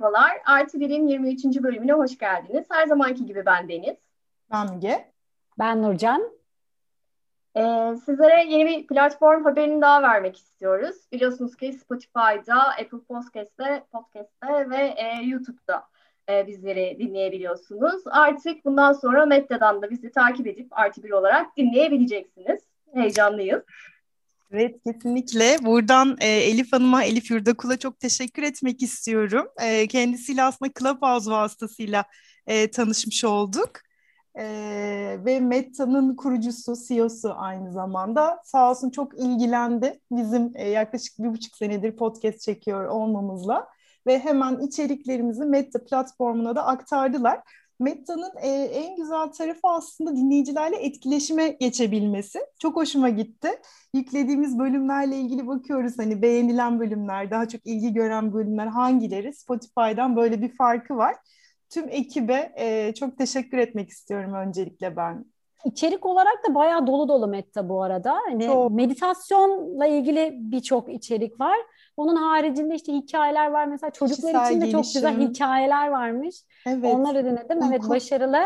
Merhabalar, Artı Bir'in 23. bölümüne hoş geldiniz. Her zamanki gibi ben Deniz. Ben Müge. Ben Nurcan. Ee, sizlere yeni bir platform haberini daha vermek istiyoruz. Biliyorsunuz ki Spotify'da, Apple Podcast'te, Podcast'te ve e, YouTube'da e, bizleri dinleyebiliyorsunuz. Artık bundan sonra Metta'dan da bizi takip edip Artı Bir olarak dinleyebileceksiniz. Heyecanlıyız. Evet kesinlikle. Buradan e, Elif Hanım'a, Elif Yurdakul'a çok teşekkür etmek istiyorum. E, kendisiyle aslında Clubhouse vasıtasıyla e, tanışmış olduk. E, ve Metta'nın kurucusu, CEO'su aynı zamanda. Sağ olsun çok ilgilendi bizim e, yaklaşık bir buçuk senedir podcast çekiyor olmamızla. Ve hemen içeriklerimizi Meta platformuna da aktardılar. Metta'nın e, en güzel tarafı aslında dinleyicilerle etkileşime geçebilmesi. Çok hoşuma gitti. Yüklediğimiz bölümlerle ilgili bakıyoruz hani beğenilen bölümler, daha çok ilgi gören bölümler hangileri? Spotify'dan böyle bir farkı var. Tüm ekibe e, çok teşekkür etmek istiyorum öncelikle ben. İçerik olarak da bayağı dolu dolu Metta bu arada. Hani çok. meditasyonla ilgili birçok içerik var. Onun haricinde işte hikayeler var. Mesela çocuklar Kişisel için de gelişim. çok güzel hikayeler varmış. Evet. Onları dinledim. Evet başarılı.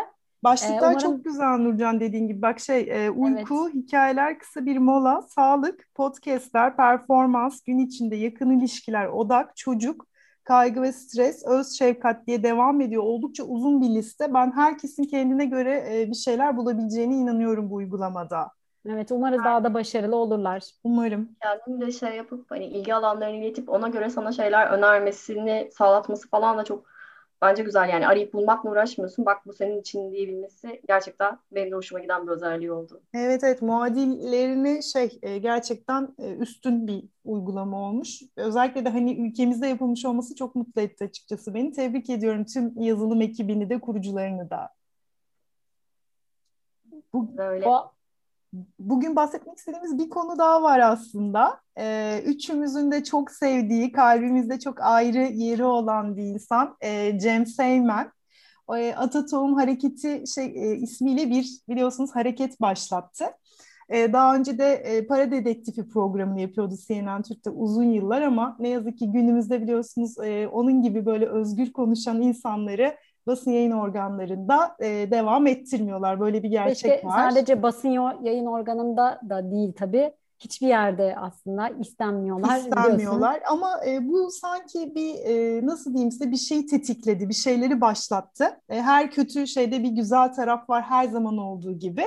Başlıklar ee, umarım... çok güzel Nurcan dediğin gibi. Bak şey e, uyku, evet. hikayeler, kısa bir mola, sağlık, podcastler, performans, gün içinde yakın ilişkiler, odak, çocuk, kaygı ve stres, öz şefkat diye devam ediyor. Oldukça uzun bir liste. Ben herkesin kendine göre e, bir şeyler bulabileceğine inanıyorum bu uygulamada. Evet umarız daha da başarılı olurlar. Umarım. Kendin de şey yapıp hani ilgi alanlarını iletip ona göre sana şeyler önermesini sağlatması falan da çok bence güzel yani arayıp bulmakla uğraşmıyorsun. Bak bu senin için diyebilmesi gerçekten benim de hoşuma giden bir özelliği oldu. Evet evet muadillerini şey e, gerçekten e, üstün bir uygulama olmuş. Özellikle de hani ülkemizde yapılmış olması çok mutlu etti açıkçası beni. Tebrik ediyorum tüm yazılım ekibini de kurucularını da. Bu, Böyle. Bu, bugün bahsetmek istediğimiz bir konu daha var aslında. Ee, üçümüzün de çok sevdiği, kalbimizde çok ayrı yeri olan bir insan e, Cem Seymen. E, Atatoğum Hareketi şey, e, ismiyle bir biliyorsunuz hareket başlattı. E, daha önce de e, Para Dedektifi programını yapıyordu CNN Türk'te uzun yıllar ama ne yazık ki günümüzde biliyorsunuz e, onun gibi böyle özgür konuşan insanları basın yayın organlarında e, devam ettirmiyorlar. Böyle bir gerçek Keşke var. Sadece basın yayın organında da değil tabii. Hiçbir yerde aslında istenmiyorlar. İstenmiyorlar ama e, bu sanki bir e, nasıl diyeyim size bir şeyi tetikledi, bir şeyleri başlattı. E, her kötü şeyde bir güzel taraf var her zaman olduğu gibi.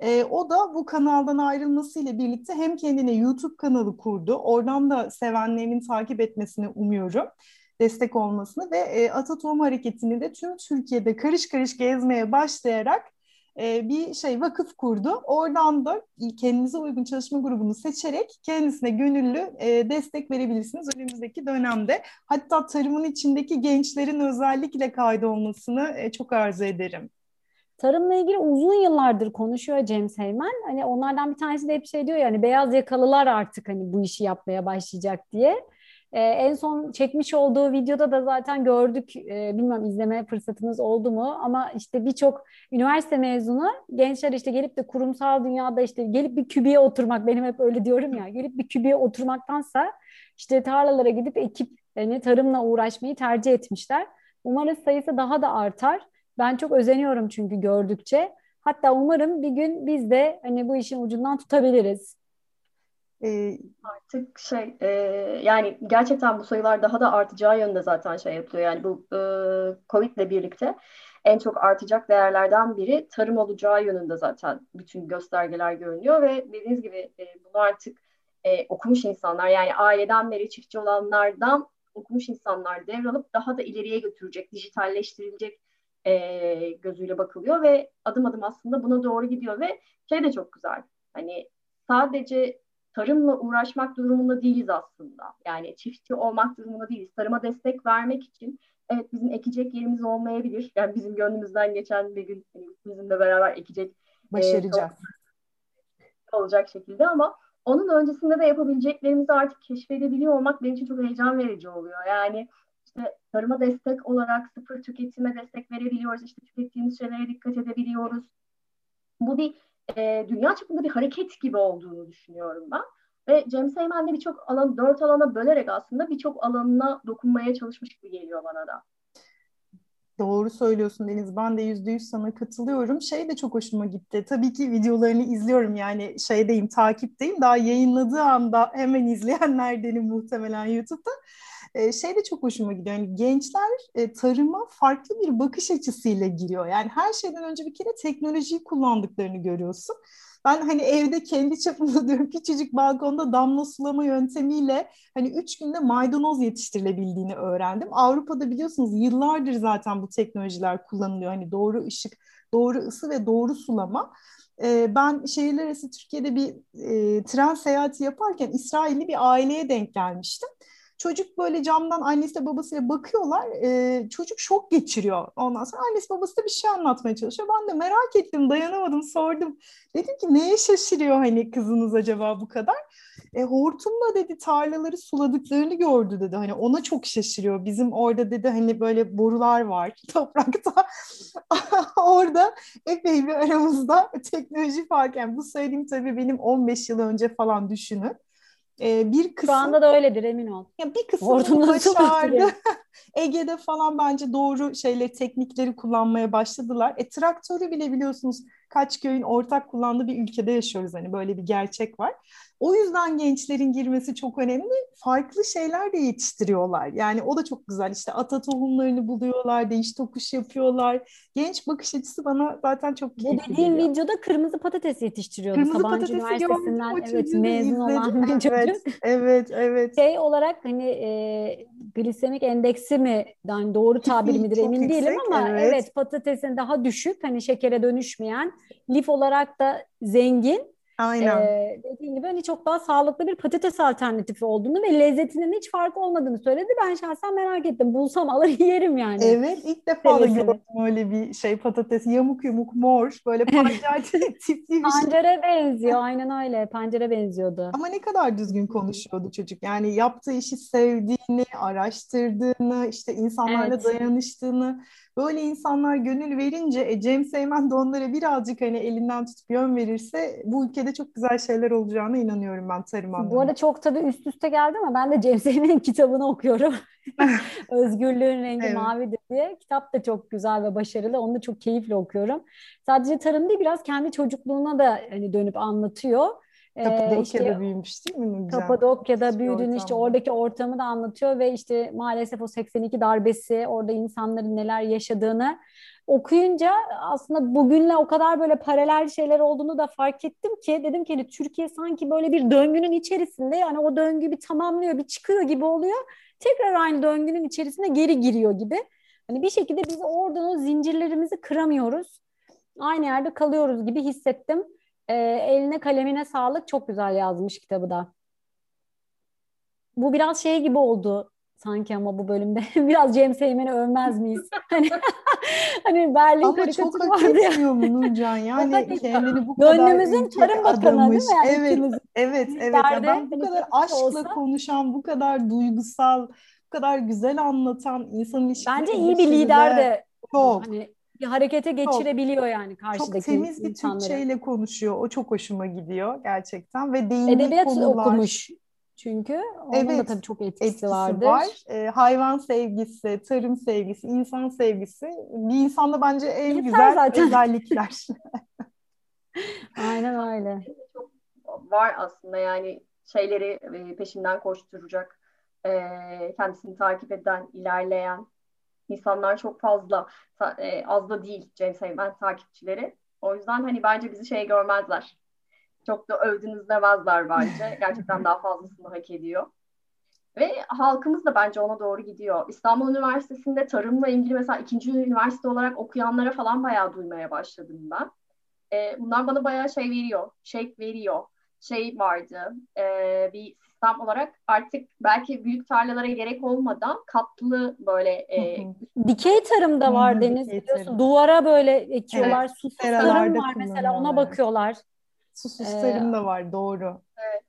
E, o da bu kanaldan ayrılmasıyla birlikte hem kendine YouTube kanalı kurdu. Oradan da sevenlerinin takip etmesini umuyorum destek olmasını ve e, Atatoğum Hareketi'ni de tüm Türkiye'de karış karış gezmeye başlayarak e, bir şey vakıf kurdu. Oradan da kendinize uygun çalışma grubunu seçerek kendisine gönüllü e, destek verebilirsiniz önümüzdeki dönemde. Hatta tarımın içindeki gençlerin özellikle kaydolmasını e, çok arzu ederim. Tarımla ilgili uzun yıllardır konuşuyor Cem Seymen. Hani onlardan bir tanesi de hep şey diyor ya hani beyaz yakalılar artık hani bu işi yapmaya başlayacak diye. E, en son çekmiş olduğu videoda da zaten gördük. E, bilmem izleme fırsatınız oldu mu ama işte birçok üniversite mezunu gençler işte gelip de kurumsal dünyada işte gelip bir kübiye oturmak benim hep öyle diyorum ya gelip bir kübiye oturmaktansa işte tarlalara gidip ekip yani tarımla uğraşmayı tercih etmişler. Umarız sayısı daha da artar. Ben çok özeniyorum çünkü gördükçe. Hatta umarım bir gün biz de hani bu işin ucundan tutabiliriz. Artık şey e, yani gerçekten bu sayılar daha da artacağı yönde zaten şey yapıyor. Yani bu e, Covid ile birlikte en çok artacak değerlerden biri tarım olacağı yönünde zaten bütün göstergeler görünüyor ve dediğiniz gibi e, bunu artık e, okumuş insanlar yani aileden beri çiftçi olanlardan okumuş insanlar devralıp daha da ileriye götürecek, dijitalleştirilecek e, gözüyle bakılıyor ve adım adım aslında buna doğru gidiyor ve şey de çok güzel. Hani sadece tarımla uğraşmak durumunda değiliz aslında. Yani çiftçi olmak durumunda değiliz. Tarıma destek vermek için evet bizim ekecek yerimiz olmayabilir. Yani bizim gönlümüzden geçen bir gün hani bizimle beraber ekecek başaracağız. E, olacak şekilde ama onun öncesinde de yapabileceklerimizi artık keşfedebiliyor olmak benim için çok heyecan verici oluyor. Yani işte tarıma destek olarak sıfır tüketime destek verebiliyoruz. İşte tükettiğimiz şeylere dikkat edebiliyoruz. Bu bir e, dünya çapında bir hareket gibi olduğunu düşünüyorum ben. Ve James Heyman de birçok alan, dört alana bölerek aslında birçok alanına dokunmaya çalışmış gibi geliyor bana da. Doğru söylüyorsun Deniz. Ben de yüzde yüz sana katılıyorum. Şey de çok hoşuma gitti. Tabii ki videolarını izliyorum yani şeydeyim, takipteyim. Daha yayınladığı anda hemen izleyenlerdenim muhtemelen YouTube'da. Ee, şey de çok hoşuma gidiyor. Yani gençler e, tarıma farklı bir bakış açısıyla giriyor. Yani her şeyden önce bir kere teknolojiyi kullandıklarını görüyorsun. Ben hani evde kendi çapımda diyorum küçücük balkonda damla sulama yöntemiyle hani üç günde maydanoz yetiştirilebildiğini öğrendim. Avrupa'da biliyorsunuz yıllardır zaten bu teknolojiler kullanılıyor. Hani doğru ışık, doğru ısı ve doğru sulama. Ee, ben şehirler arası Türkiye'de bir e, tren seyahati yaparken İsrailli bir aileye denk gelmiştim. Çocuk böyle camdan annesi babasıyla bakıyorlar. E, çocuk şok geçiriyor. Ondan sonra annesi babası da bir şey anlatmaya çalışıyor. Ben de merak ettim, dayanamadım, sordum. Dedim ki neye şaşırıyor hani kızınız acaba bu kadar? E, hortumla dedi tarlaları suladıklarını gördü dedi. Hani ona çok şaşırıyor. Bizim orada dedi hani böyle borular var toprakta. orada epey bir aramızda teknoloji fark. Yani bu söylediğim tabii benim 15 yıl önce falan düşünün e, bir kısım... Şu anda da öyledir emin ol. Ya bir kısım başardı. Ege'de falan bence doğru şeyleri, teknikleri kullanmaya başladılar. E traktörü bile biliyorsunuz kaç köyün ortak kullandığı bir ülkede yaşıyoruz. Hani böyle bir gerçek var. O yüzden gençlerin girmesi çok önemli. Farklı şeyler de yetiştiriyorlar. Yani o da çok güzel. İşte ata tohumlarını buluyorlar, değiş tokuş yapıyorlar. Genç bakış açısı bana zaten çok keyifli Bu dediğin geliyor. videoda kırmızı patates yetiştiriyordu. Kırmızı Sabancı Üniversitesi'nden evet, mezun olan bir çocuk. Evet, evet, evet. Şey olarak hani e, glisemik endeksi mi yani doğru tabir midir emin yüksek, değilim ama evet. evet patatesin daha düşük hani şekere dönüşmeyen lif olarak da zengin Aynen. Ee, dediğim gibi hani çok daha sağlıklı bir patates alternatifi olduğunu ve lezzetinin hiç farkı olmadığını söyledi. Ben şahsen merak ettim. Bulsam alır yerim yani. Evet ilk defa da gördüm öyle bir şey patates yamuk yumuk mor böyle pancar tipli bir şey. Pancere benziyor aynen öyle pancere benziyordu. Ama ne kadar düzgün konuşuyordu çocuk. Yani yaptığı işi sevdiğini, araştırdığını, işte insanlarla evet. dayanıştığını Böyle insanlar gönül verince e, Cem Seymen de onlara birazcık hani elinden tutup yön verirse bu ülkede çok güzel şeyler olacağına inanıyorum ben tarım anlamında. Bu arada çok tabii üst üste geldi ama ben de Cem Seymen'in kitabını okuyorum. Özgürlüğün rengi evet. mavidir diye. Kitap da çok güzel ve başarılı. Onu da çok keyifle okuyorum. Sadece tarım değil biraz kendi çocukluğuna da hani dönüp anlatıyor. Kapadokya'da ee, işte, büyümüş değil mi? Güzel. Kapadokya'da büyüdün işte oradaki ortamı da anlatıyor ve işte maalesef o 82 darbesi orada insanların neler yaşadığını okuyunca aslında bugünle o kadar böyle paralel şeyler olduğunu da fark ettim ki dedim ki hani Türkiye sanki böyle bir döngünün içerisinde yani o döngü bir tamamlıyor bir çıkıyor gibi oluyor tekrar aynı döngünün içerisine geri giriyor gibi. Hani bir şekilde biz oradan o zincirlerimizi kıramıyoruz. Aynı yerde kalıyoruz gibi hissettim. E, eline kalemine sağlık. Çok güzel yazmış kitabı da. Bu biraz şey gibi oldu sanki ama bu bölümde biraz James Heyman'ı övmez miyiz? Hani hani Berlin ama çok hak etmiyor mu Nurcan? Yani kendini bu kadar Gönlümüzün tarım bakanı adamış. değil mi? Yani evet, ikimiz, evet, evet. Ya ben bu kadar aşkla olsa... konuşan, bu kadar duygusal, bu kadar güzel anlatan insanın ilişkileri. Bence iyi bir lider de çok. Hani bir harekete geçirebiliyor çok, yani karşıdaki Çok temiz bir insanları. Türkçeyle konuşuyor. O çok hoşuma gidiyor gerçekten ve değindiği Edebiyat konular. okumuş çünkü. Onun evet, da tabii çok etkisi, etkisi vardır. var. Ee, hayvan sevgisi, tarım sevgisi, insan sevgisi bir insanda bence en Yeter güzel zaten. özellikler. Aynen öyle. Çok var aslında yani şeyleri e, peşinden koşturacak, e, kendisini takip eden, ilerleyen insanlar çok fazla e, az da değil James Hayman takipçileri. O yüzden hani bence bizi şey görmezler. Çok da övdünüz demezler bence. Gerçekten daha fazlasını hak ediyor. Ve halkımız da bence ona doğru gidiyor. İstanbul Üniversitesi'nde tarımla ilgili mesela ikinci üniversite olarak okuyanlara falan bayağı duymaya başladım ben. E, bunlar bana bayağı şey veriyor, şey veriyor. Şey vardı, e, bir sistem olarak artık belki büyük tarlalara gerek olmadan katlı böyle e, dikey tarım da var Deniz biliyorsun. Duvara böyle ekiyorlar. Evet, susuz tarım var mesela ona bakıyorlar. Susuz ee, tarım da var doğru. Evet.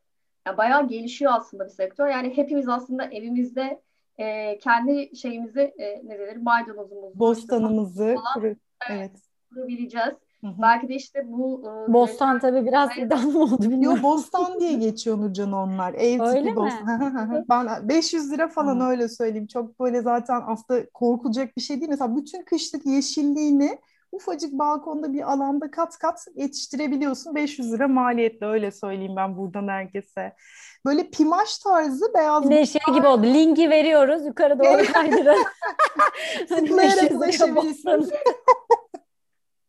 Yani bayağı gelişiyor aslında bir sektör. Yani hepimiz aslında evimizde e, kendi şeyimizi e, ne denir maydanozumuzu bostanımızı falan, kuru, evet. kurabileceğiz. Hı-hı. Belki de işte bu... E, Bostan tabii biraz iddialı oldu bilmiyorum. Yok Bostan diye geçiyor Nurcan onlar. Ev öyle tipi Bostan. ben 500 lira falan Hı. öyle söyleyeyim. Çok böyle zaten aslında korkulacak bir şey değil. Mesela bütün kışlık yeşilliğini ufacık balkonda bir alanda kat kat yetiştirebiliyorsun. 500 lira maliyetle öyle söyleyeyim ben buradan herkese. Böyle pimaş tarzı beyaz bir şey gibi oldu. Linki veriyoruz. Yukarı doğru kaydırın. hani neresi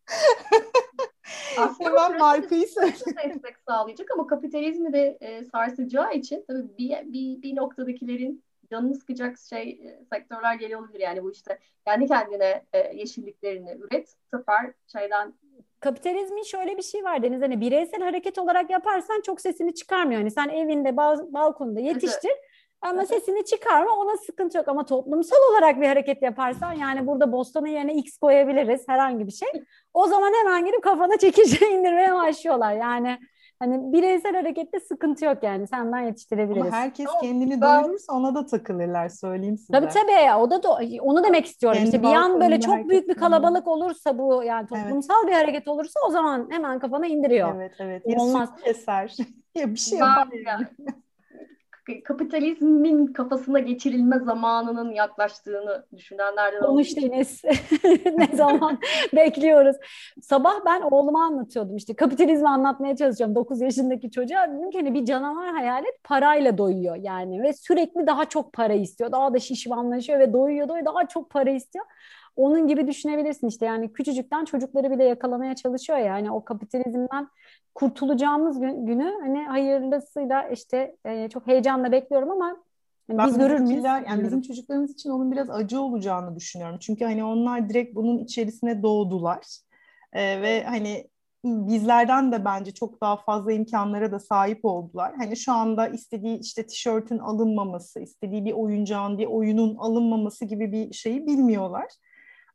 Hemen markayı destek sağlayacak ama kapitalizmi de e, sarsacağı için tabii bir, bir, bir noktadakilerin canını sıkacak şey e, sektörler geliyor olabilir. Yani bu işte kendi kendine e, yeşilliklerini üret. Sefer şeyden kapitalizmin şöyle bir şey var Deniz hani bireysel hareket olarak yaparsan çok sesini çıkarmıyor. Hani sen evinde bal balkonda yetiştir evet. Ama sesini çıkarma ona sıkıntı yok ama toplumsal olarak bir hareket yaparsan yani burada Boston'un yerine X koyabiliriz herhangi bir şey. O zaman hemen girip kafana çekici indirmeye başlıyorlar. Yani Hani bireysel harekette sıkıntı yok yani senden yetiştirebiliriz. Ama herkes kendini ben... doyurursa ona da takılırlar söyleyeyim size. Tabii tabii o da do- onu demek istiyorum. Kendi işte bir an böyle çok büyük bir kalabalık olursa bu yani toplumsal evet. bir hareket olursa o zaman hemen kafana indiriyor. Evet evet. Ya Olmaz. keser ya bir şey yapar. Yani kapitalizmin kafasına geçirilme zamanının yaklaştığını düşünenlerden Konuş Deniz. ne zaman bekliyoruz. Sabah ben oğluma anlatıyordum işte kapitalizmi anlatmaya çalışacağım 9 yaşındaki çocuğa. Dedim ki hani bir canavar hayal et parayla doyuyor yani ve sürekli daha çok para istiyor. Daha da şişmanlaşıyor ve doyuyor doyuyor daha çok para istiyor. Onun gibi düşünebilirsin işte yani küçücükten çocukları bile yakalamaya çalışıyor yani o kapitalizmden kurtulacağımız gün, günü hani hayırlısıyla işte e, çok heyecanla bekliyorum ama yani biz görür müyüz? Yani bizim çocuklarımız için onun biraz acı olacağını düşünüyorum. Çünkü hani onlar direkt bunun içerisine doğdular. Ee, ve hani bizlerden de bence çok daha fazla imkanlara da sahip oldular. Hani şu anda istediği işte tişörtün alınmaması, istediği bir oyuncağın, bir oyunun alınmaması gibi bir şeyi bilmiyorlar.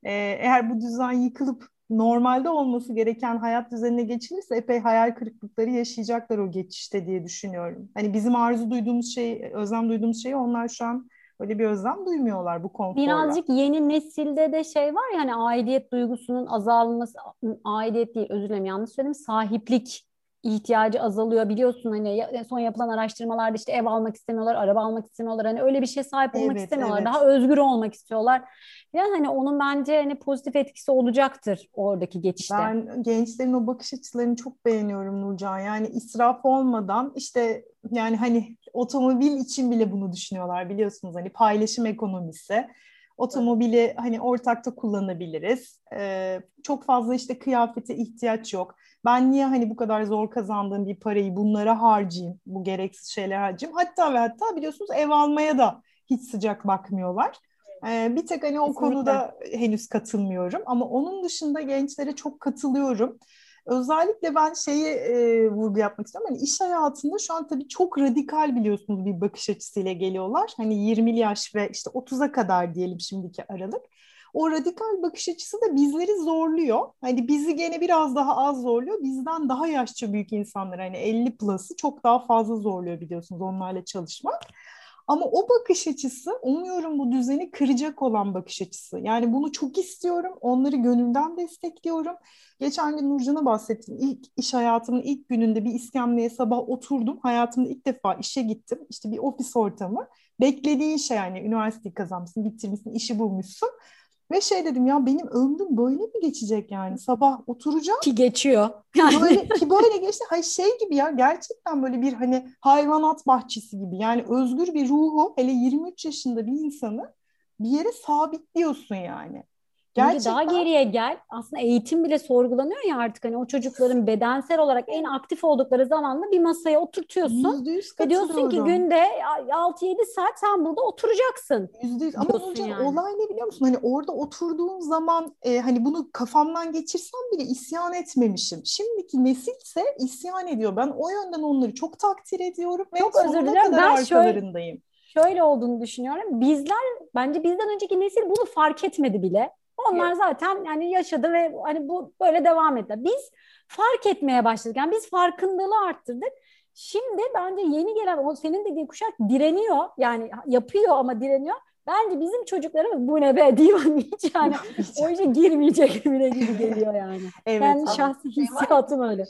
Ee, eğer bu düzen yıkılıp normalde olması gereken hayat düzenine geçilirse epey hayal kırıklıkları yaşayacaklar o geçişte diye düşünüyorum. Hani bizim arzu duyduğumuz şey, özlem duyduğumuz şeyi onlar şu an öyle bir özlem duymuyorlar bu konforla. Birazcık yeni nesilde de şey var ya hani aidiyet duygusunun azalması, aidiyet değil özür dilerim yanlış söyledim, sahiplik ihtiyacı azalıyor biliyorsun hani son yapılan araştırmalarda işte ev almak istemiyorlar, araba almak istemiyorlar. Hani öyle bir şey sahip olmak evet, istemiyorlar. Evet. Daha özgür olmak istiyorlar. Yani hani onun bence hani pozitif etkisi olacaktır oradaki geçişte. Ben gençlerin o bakış açılarını çok beğeniyorum Nurcan. Yani israf olmadan işte yani hani otomobil için bile bunu düşünüyorlar biliyorsunuz hani paylaşım ekonomisi otomobili hani ortakta kullanabiliriz. Ee, çok fazla işte kıyafete ihtiyaç yok. Ben niye hani bu kadar zor kazandığım bir parayı bunlara harcayayım, bu gereksiz şeyler harcayayım. Hatta ve hatta biliyorsunuz ev almaya da hiç sıcak bakmıyorlar. Ee, bir tek hani o Kesinlikle. konuda henüz katılmıyorum ama onun dışında gençlere çok katılıyorum. Özellikle ben şeyi e, vurgu yapmak istiyorum. Hani iş hayatında şu an tabii çok radikal biliyorsunuz bir bakış açısıyla geliyorlar. Hani 20 yaş ve işte 30'a kadar diyelim şimdiki aralık. O radikal bakış açısı da bizleri zorluyor. Hani bizi gene biraz daha az zorluyor. Bizden daha yaşça büyük insanlar hani 50 plus'ı çok daha fazla zorluyor biliyorsunuz onlarla çalışmak. Ama o bakış açısı umuyorum bu düzeni kıracak olan bakış açısı. Yani bunu çok istiyorum. Onları gönülden destekliyorum. Geçen gün Nurcan'a bahsettim. İlk iş hayatımın ilk gününde bir iskemleye sabah oturdum. Hayatımda ilk defa işe gittim. İşte bir ofis ortamı. Beklediğin şey yani üniversiteyi kazanmışsın, bitirmişsin, işi bulmuşsun. Ve şey dedim ya benim ömrüm böyle mi geçecek yani sabah oturacağım. Ki geçiyor. Yani. Böyle, ki böyle geçti. Hayır şey gibi ya gerçekten böyle bir hani hayvanat bahçesi gibi. Yani özgür bir ruhu hele 23 yaşında bir insanı bir yere sabitliyorsun yani. Gerçekten... daha geriye gel. Aslında eğitim bile sorgulanıyor ya artık. Hani o çocukların bedensel olarak en aktif oldukları zamanda bir masaya oturtuyorsun. Ve diyorsun ki günde 6-7 saat sen burada oturacaksın. %100. Ama hocam yani. olay ne biliyor musun? Hani orada oturduğum zaman e, hani bunu kafamdan geçirsem bile isyan etmemişim. Şimdiki nesilse isyan ediyor. Ben o yönden onları çok takdir ediyorum. Ve çok özür dilerim. Ben arkalarındayım. Şöyle, şöyle olduğunu düşünüyorum. Bizler bence bizden önceki nesil bunu fark etmedi bile. Onlar zaten yani yaşadı ve hani bu böyle devam etti. Biz fark etmeye başladık. Yani biz farkındalığı arttırdık. Şimdi bence yeni gelen o senin dediğin kuşak direniyor. Yani yapıyor ama direniyor. Bence bizim çocuklarımız bu ne be divan hiç yani o işe girmeyecek bile gibi geliyor yani. evet. Ben şahsi hissiyatım öyle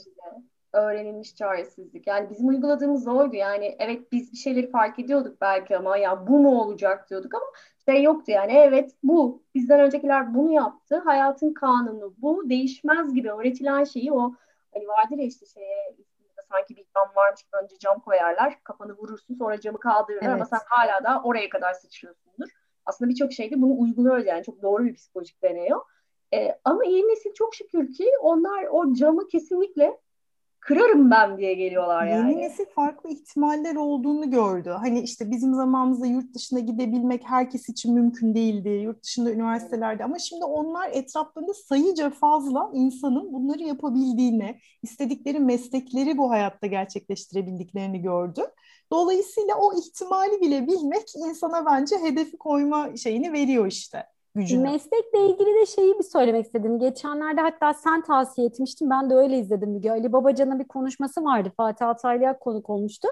öğrenilmiş çaresizlik. Yani bizim uyguladığımız oydu. Yani evet biz bir şeyleri fark ediyorduk belki ama ya bu mu olacak diyorduk ama şey yoktu yani. Evet bu. Bizden öncekiler bunu yaptı. Hayatın kanunu bu. Değişmez gibi öğretilen şeyi o hani vardır ya işte şeye sanki bir cam varmış gibi önce cam koyarlar. Kafanı vurursun sonra camı kaldırırlar evet. ama sen hala da oraya kadar sıçrıyorsundur. Aslında birçok şeyde bunu uyguluyoruz yani. Çok doğru bir psikolojik deney o. Ee, ama yeni nesil çok şükür ki onlar o camı kesinlikle kırarım ben diye geliyorlar yani. Yeni nesil farklı ihtimaller olduğunu gördü. Hani işte bizim zamanımızda yurt dışına gidebilmek herkes için mümkün değildi. Yurt dışında üniversitelerde ama şimdi onlar etraflarında sayıca fazla insanın bunları yapabildiğini, istedikleri meslekleri bu hayatta gerçekleştirebildiklerini gördü. Dolayısıyla o ihtimali bile bilmek insana bence hedefi koyma şeyini veriyor işte gücünü. Meslekle ilgili de şeyi bir söylemek istedim. Geçenlerde hatta sen tavsiye etmiştin. Ben de öyle izledim Müge. Ali Babacan'ın bir konuşması vardı. Fatih Altaylı'ya konuk olmuştu.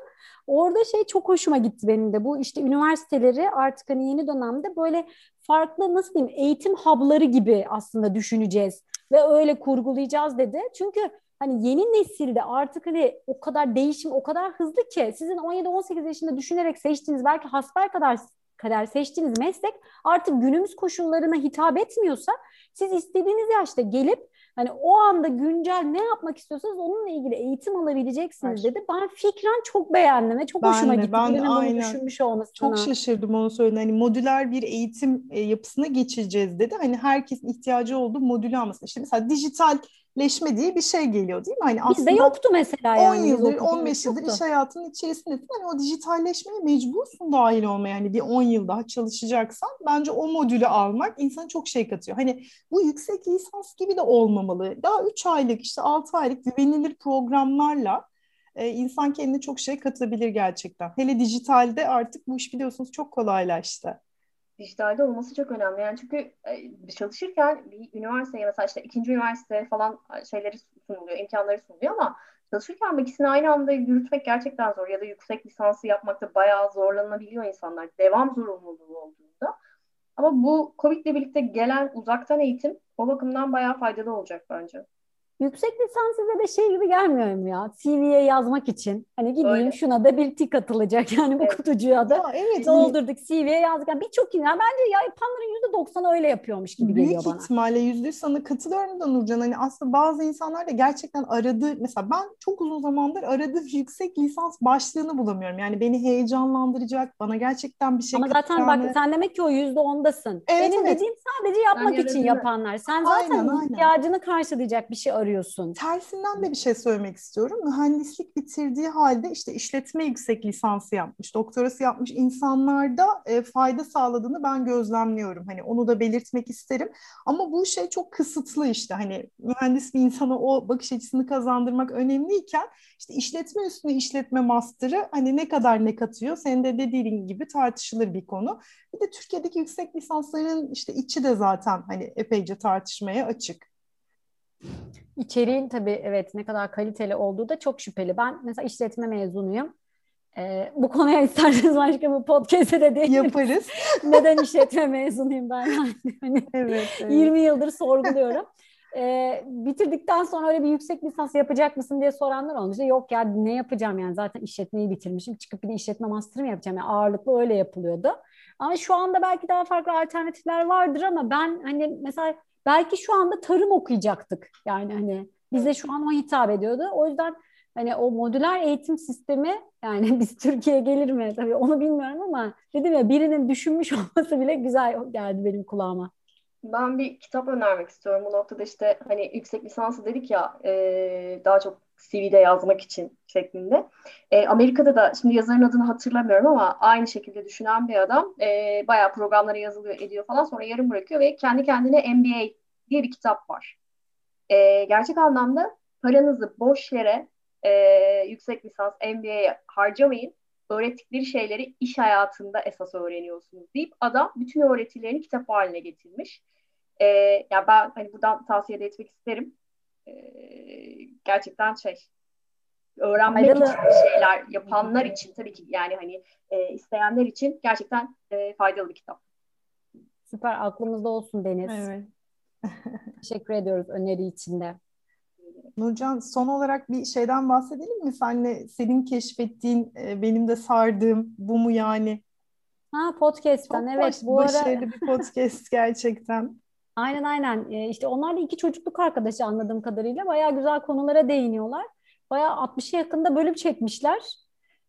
Orada şey çok hoşuma gitti benim de. Bu işte üniversiteleri artık hani yeni dönemde böyle farklı nasıl diyeyim eğitim hub'ları gibi aslında düşüneceğiz. Ve öyle kurgulayacağız dedi. Çünkü hani yeni nesilde artık hani o kadar değişim o kadar hızlı ki sizin 17-18 yaşında düşünerek seçtiğiniz belki hasbel kadar kadar seçtiğiniz meslek artık günümüz koşullarına hitap etmiyorsa siz istediğiniz yaşta gelip hani o anda güncel ne yapmak istiyorsanız onunla ilgili eğitim alabileceksiniz dedi. Ben fikren çok beğendim ve çok ben hoşuma de, gitti. Ben de aynen. düşünmüş olmasına. Çok şaşırdım onu söyledi. Hani modüler bir eğitim e, yapısına geçeceğiz dedi. Hani herkesin ihtiyacı olduğu modülü almasın. İşte mesela dijital leşme diye bir şey geliyor değil mi? Hani Bizde yoktu mesela yani. 10 yıldır, 15 yıldır iş hayatının içerisindesin. Hani o dijitalleşmeye mecbursun dahil olmaya. Yani bir 10 yıl daha çalışacaksan bence o modülü almak insana çok şey katıyor. Hani bu yüksek lisans gibi de olmamalı. Daha 3 aylık işte 6 aylık güvenilir programlarla e, insan kendine çok şey katabilir gerçekten. Hele dijitalde artık bu iş biliyorsunuz çok kolaylaştı dijitalde olması çok önemli. Yani çünkü e, çalışırken bir üniversiteye mesela işte ikinci üniversite falan şeyleri sunuluyor, imkanları sunuluyor ama çalışırken ikisini aynı anda yürütmek gerçekten zor ya da yüksek lisansı yapmakta bayağı zorlanabiliyor insanlar. Devam zorunluluğu olduğunda. Ama bu Covid ile birlikte gelen uzaktan eğitim o bakımdan bayağı faydalı olacak bence. Yüksek lisans size de şey gibi gelmiyor mu ya? CV'ye yazmak için. Hani gideyim Öyle. şuna da bir tik atılacak yani bu evet. kutucuğa da. Ya evet. Doldurduk CV'ye yazdık. Yani Birçok yani bence ya yapanların yüzde doksanı öyle yapıyormuş gibi Büyük geliyor bana. Büyük ihtimalle yüzde sana katılıyorum da Nurcan. Hani aslında bazı insanlar da gerçekten aradığı mesela ben çok uzun zamandır aradığım yüksek lisans başlığını bulamıyorum. Yani beni heyecanlandıracak, bana gerçekten bir şey Ama zaten bak sen demek ki o yüzde ondasın. Evet, Benim evet. dediğim sadece yapmak için yapanlar. Sen zaten aynen, aynen. ihtiyacını karşılayacak bir şey arıyorsun arıyorsun. Tersinden de bir şey söylemek istiyorum. Mühendislik bitirdiği halde işte işletme yüksek lisansı yapmış, doktorası yapmış insanlarda e, fayda sağladığını ben gözlemliyorum. Hani onu da belirtmek isterim. Ama bu şey çok kısıtlı işte. Hani mühendis bir insana o bakış açısını kazandırmak önemliyken işte işletme üstüne işletme master'ı hani ne kadar ne katıyor? Senin de dediğin gibi tartışılır bir konu. Bir de Türkiye'deki yüksek lisansların işte içi de zaten hani epeyce tartışmaya açık. İçeriğin tabii evet ne kadar kaliteli olduğu da çok şüpheli. Ben mesela işletme mezunuyum. Ee, bu konuya isterseniz başka bir podcast'e de değil. Yaparız. Neden işletme mezunuyum ben? Yani evet, evet. 20 yıldır sorguluyorum. Ee, bitirdikten sonra öyle bir yüksek lisans yapacak mısın diye soranlar olmuş. Yok ya ne yapacağım yani zaten işletmeyi bitirmişim. Çıkıp bir de işletme master mı yapacağım? Yani ağırlıklı öyle yapılıyordu. Ama şu anda belki daha farklı alternatifler vardır ama ben hani mesela belki şu anda tarım okuyacaktık. Yani hani bize şu an o hitap ediyordu. O yüzden hani o modüler eğitim sistemi yani biz Türkiye'ye gelir mi tabii onu bilmiyorum ama dedim ya birinin düşünmüş olması bile güzel geldi benim kulağıma. Ben bir kitap önermek istiyorum bu noktada işte hani yüksek lisansı dedik ya e, daha çok CV'de yazmak için şeklinde. E, Amerika'da da şimdi yazarın adını hatırlamıyorum ama aynı şekilde düşünen bir adam e, bayağı programlara yazılıyor ediyor falan sonra yarım bırakıyor ve kendi kendine MBA diye bir kitap var. E, gerçek anlamda paranızı boş yere e, yüksek lisans MBA'ye harcamayın. Öğrettikleri şeyleri iş hayatında esas öğreniyorsunuz deyip adam bütün öğretilerini kitap haline getirmiş. E, ya yani ben hani buradan tavsiye de etmek isterim. E, gerçekten şey öğrenmek Faydalı. için bir şeyler yapanlar için tabii ki yani hani e, isteyenler için gerçekten e, faydalı bir kitap. Süper aklımızda olsun Deniz. Evet. Teşekkür ediyoruz öneri için de. Nurcan son olarak bir şeyden bahsedelim mi? Senle senin keşfettiğin, e, benim de sardığım bu mu yani? Ha podcast'ten Çok evet baş, bu ara başarılı bir podcast gerçekten. Aynen aynen Ee, işte onlar da iki çocukluk arkadaşı anladığım kadarıyla bayağı güzel konulara değiniyorlar. Bayağı 60'a yakında bölüm çekmişler.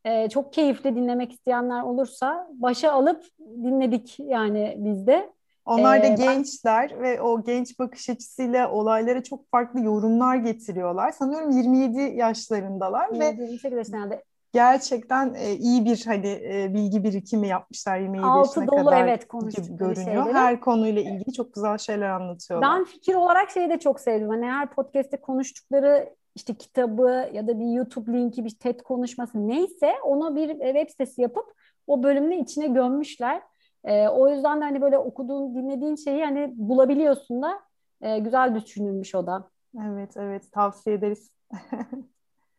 Ee, çok keyifli dinlemek isteyenler olursa başa alıp dinledik yani biz de. Onlar da Ee, ben- gençler ve o genç bakış açısıyla olaylara çok farklı yorumlar getiriyorlar. Sanıyorum 27 yaşlarındalar ve 28 yaşlarında gerçekten e, iyi bir hani e, bilgi birikimi yapmışlar 27 altı dolu kadar evet gibi konuştukları görünüyor. şeyleri. Her konuyla ilgili çok güzel şeyler anlatıyorlar. Ben fikir olarak şeyi de çok sevdim. Hani her podcast'te konuştukları işte kitabı ya da bir YouTube linki, bir TED konuşması neyse onu bir web sitesi yapıp o bölümün içine gömmüşler. Ee, o yüzden de hani böyle okuduğun, dinlediğin şeyi hani bulabiliyorsun da e, güzel düşünülmüş o da. Evet evet tavsiye ederiz.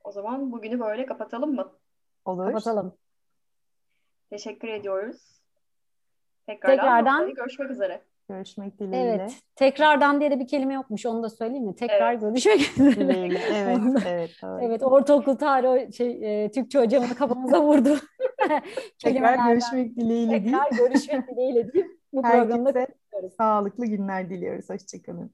O zaman bugünü böyle kapatalım mı? Olur. Kapatalım. Teşekkür ediyoruz. Tekrardan, Tekrardan- görüşmek üzere. Görüşmek dileğiyle. Evet. Tekrardan diye de bir kelime yokmuş. Onu da söyleyeyim mi? Tekrar Evet. görüşmek üzere. Dileğiyle. Evet, evet. Evet, ortaokul tarihi şey, e, Türkçe hocamın kafamıza vurdu. Tekrar görüşmek dileğiyle değil. Tekrar görüşmek dileğiyle deyip bu programda Herkese konuşuyoruz. sağlıklı günler diliyoruz. Hoşçakalın.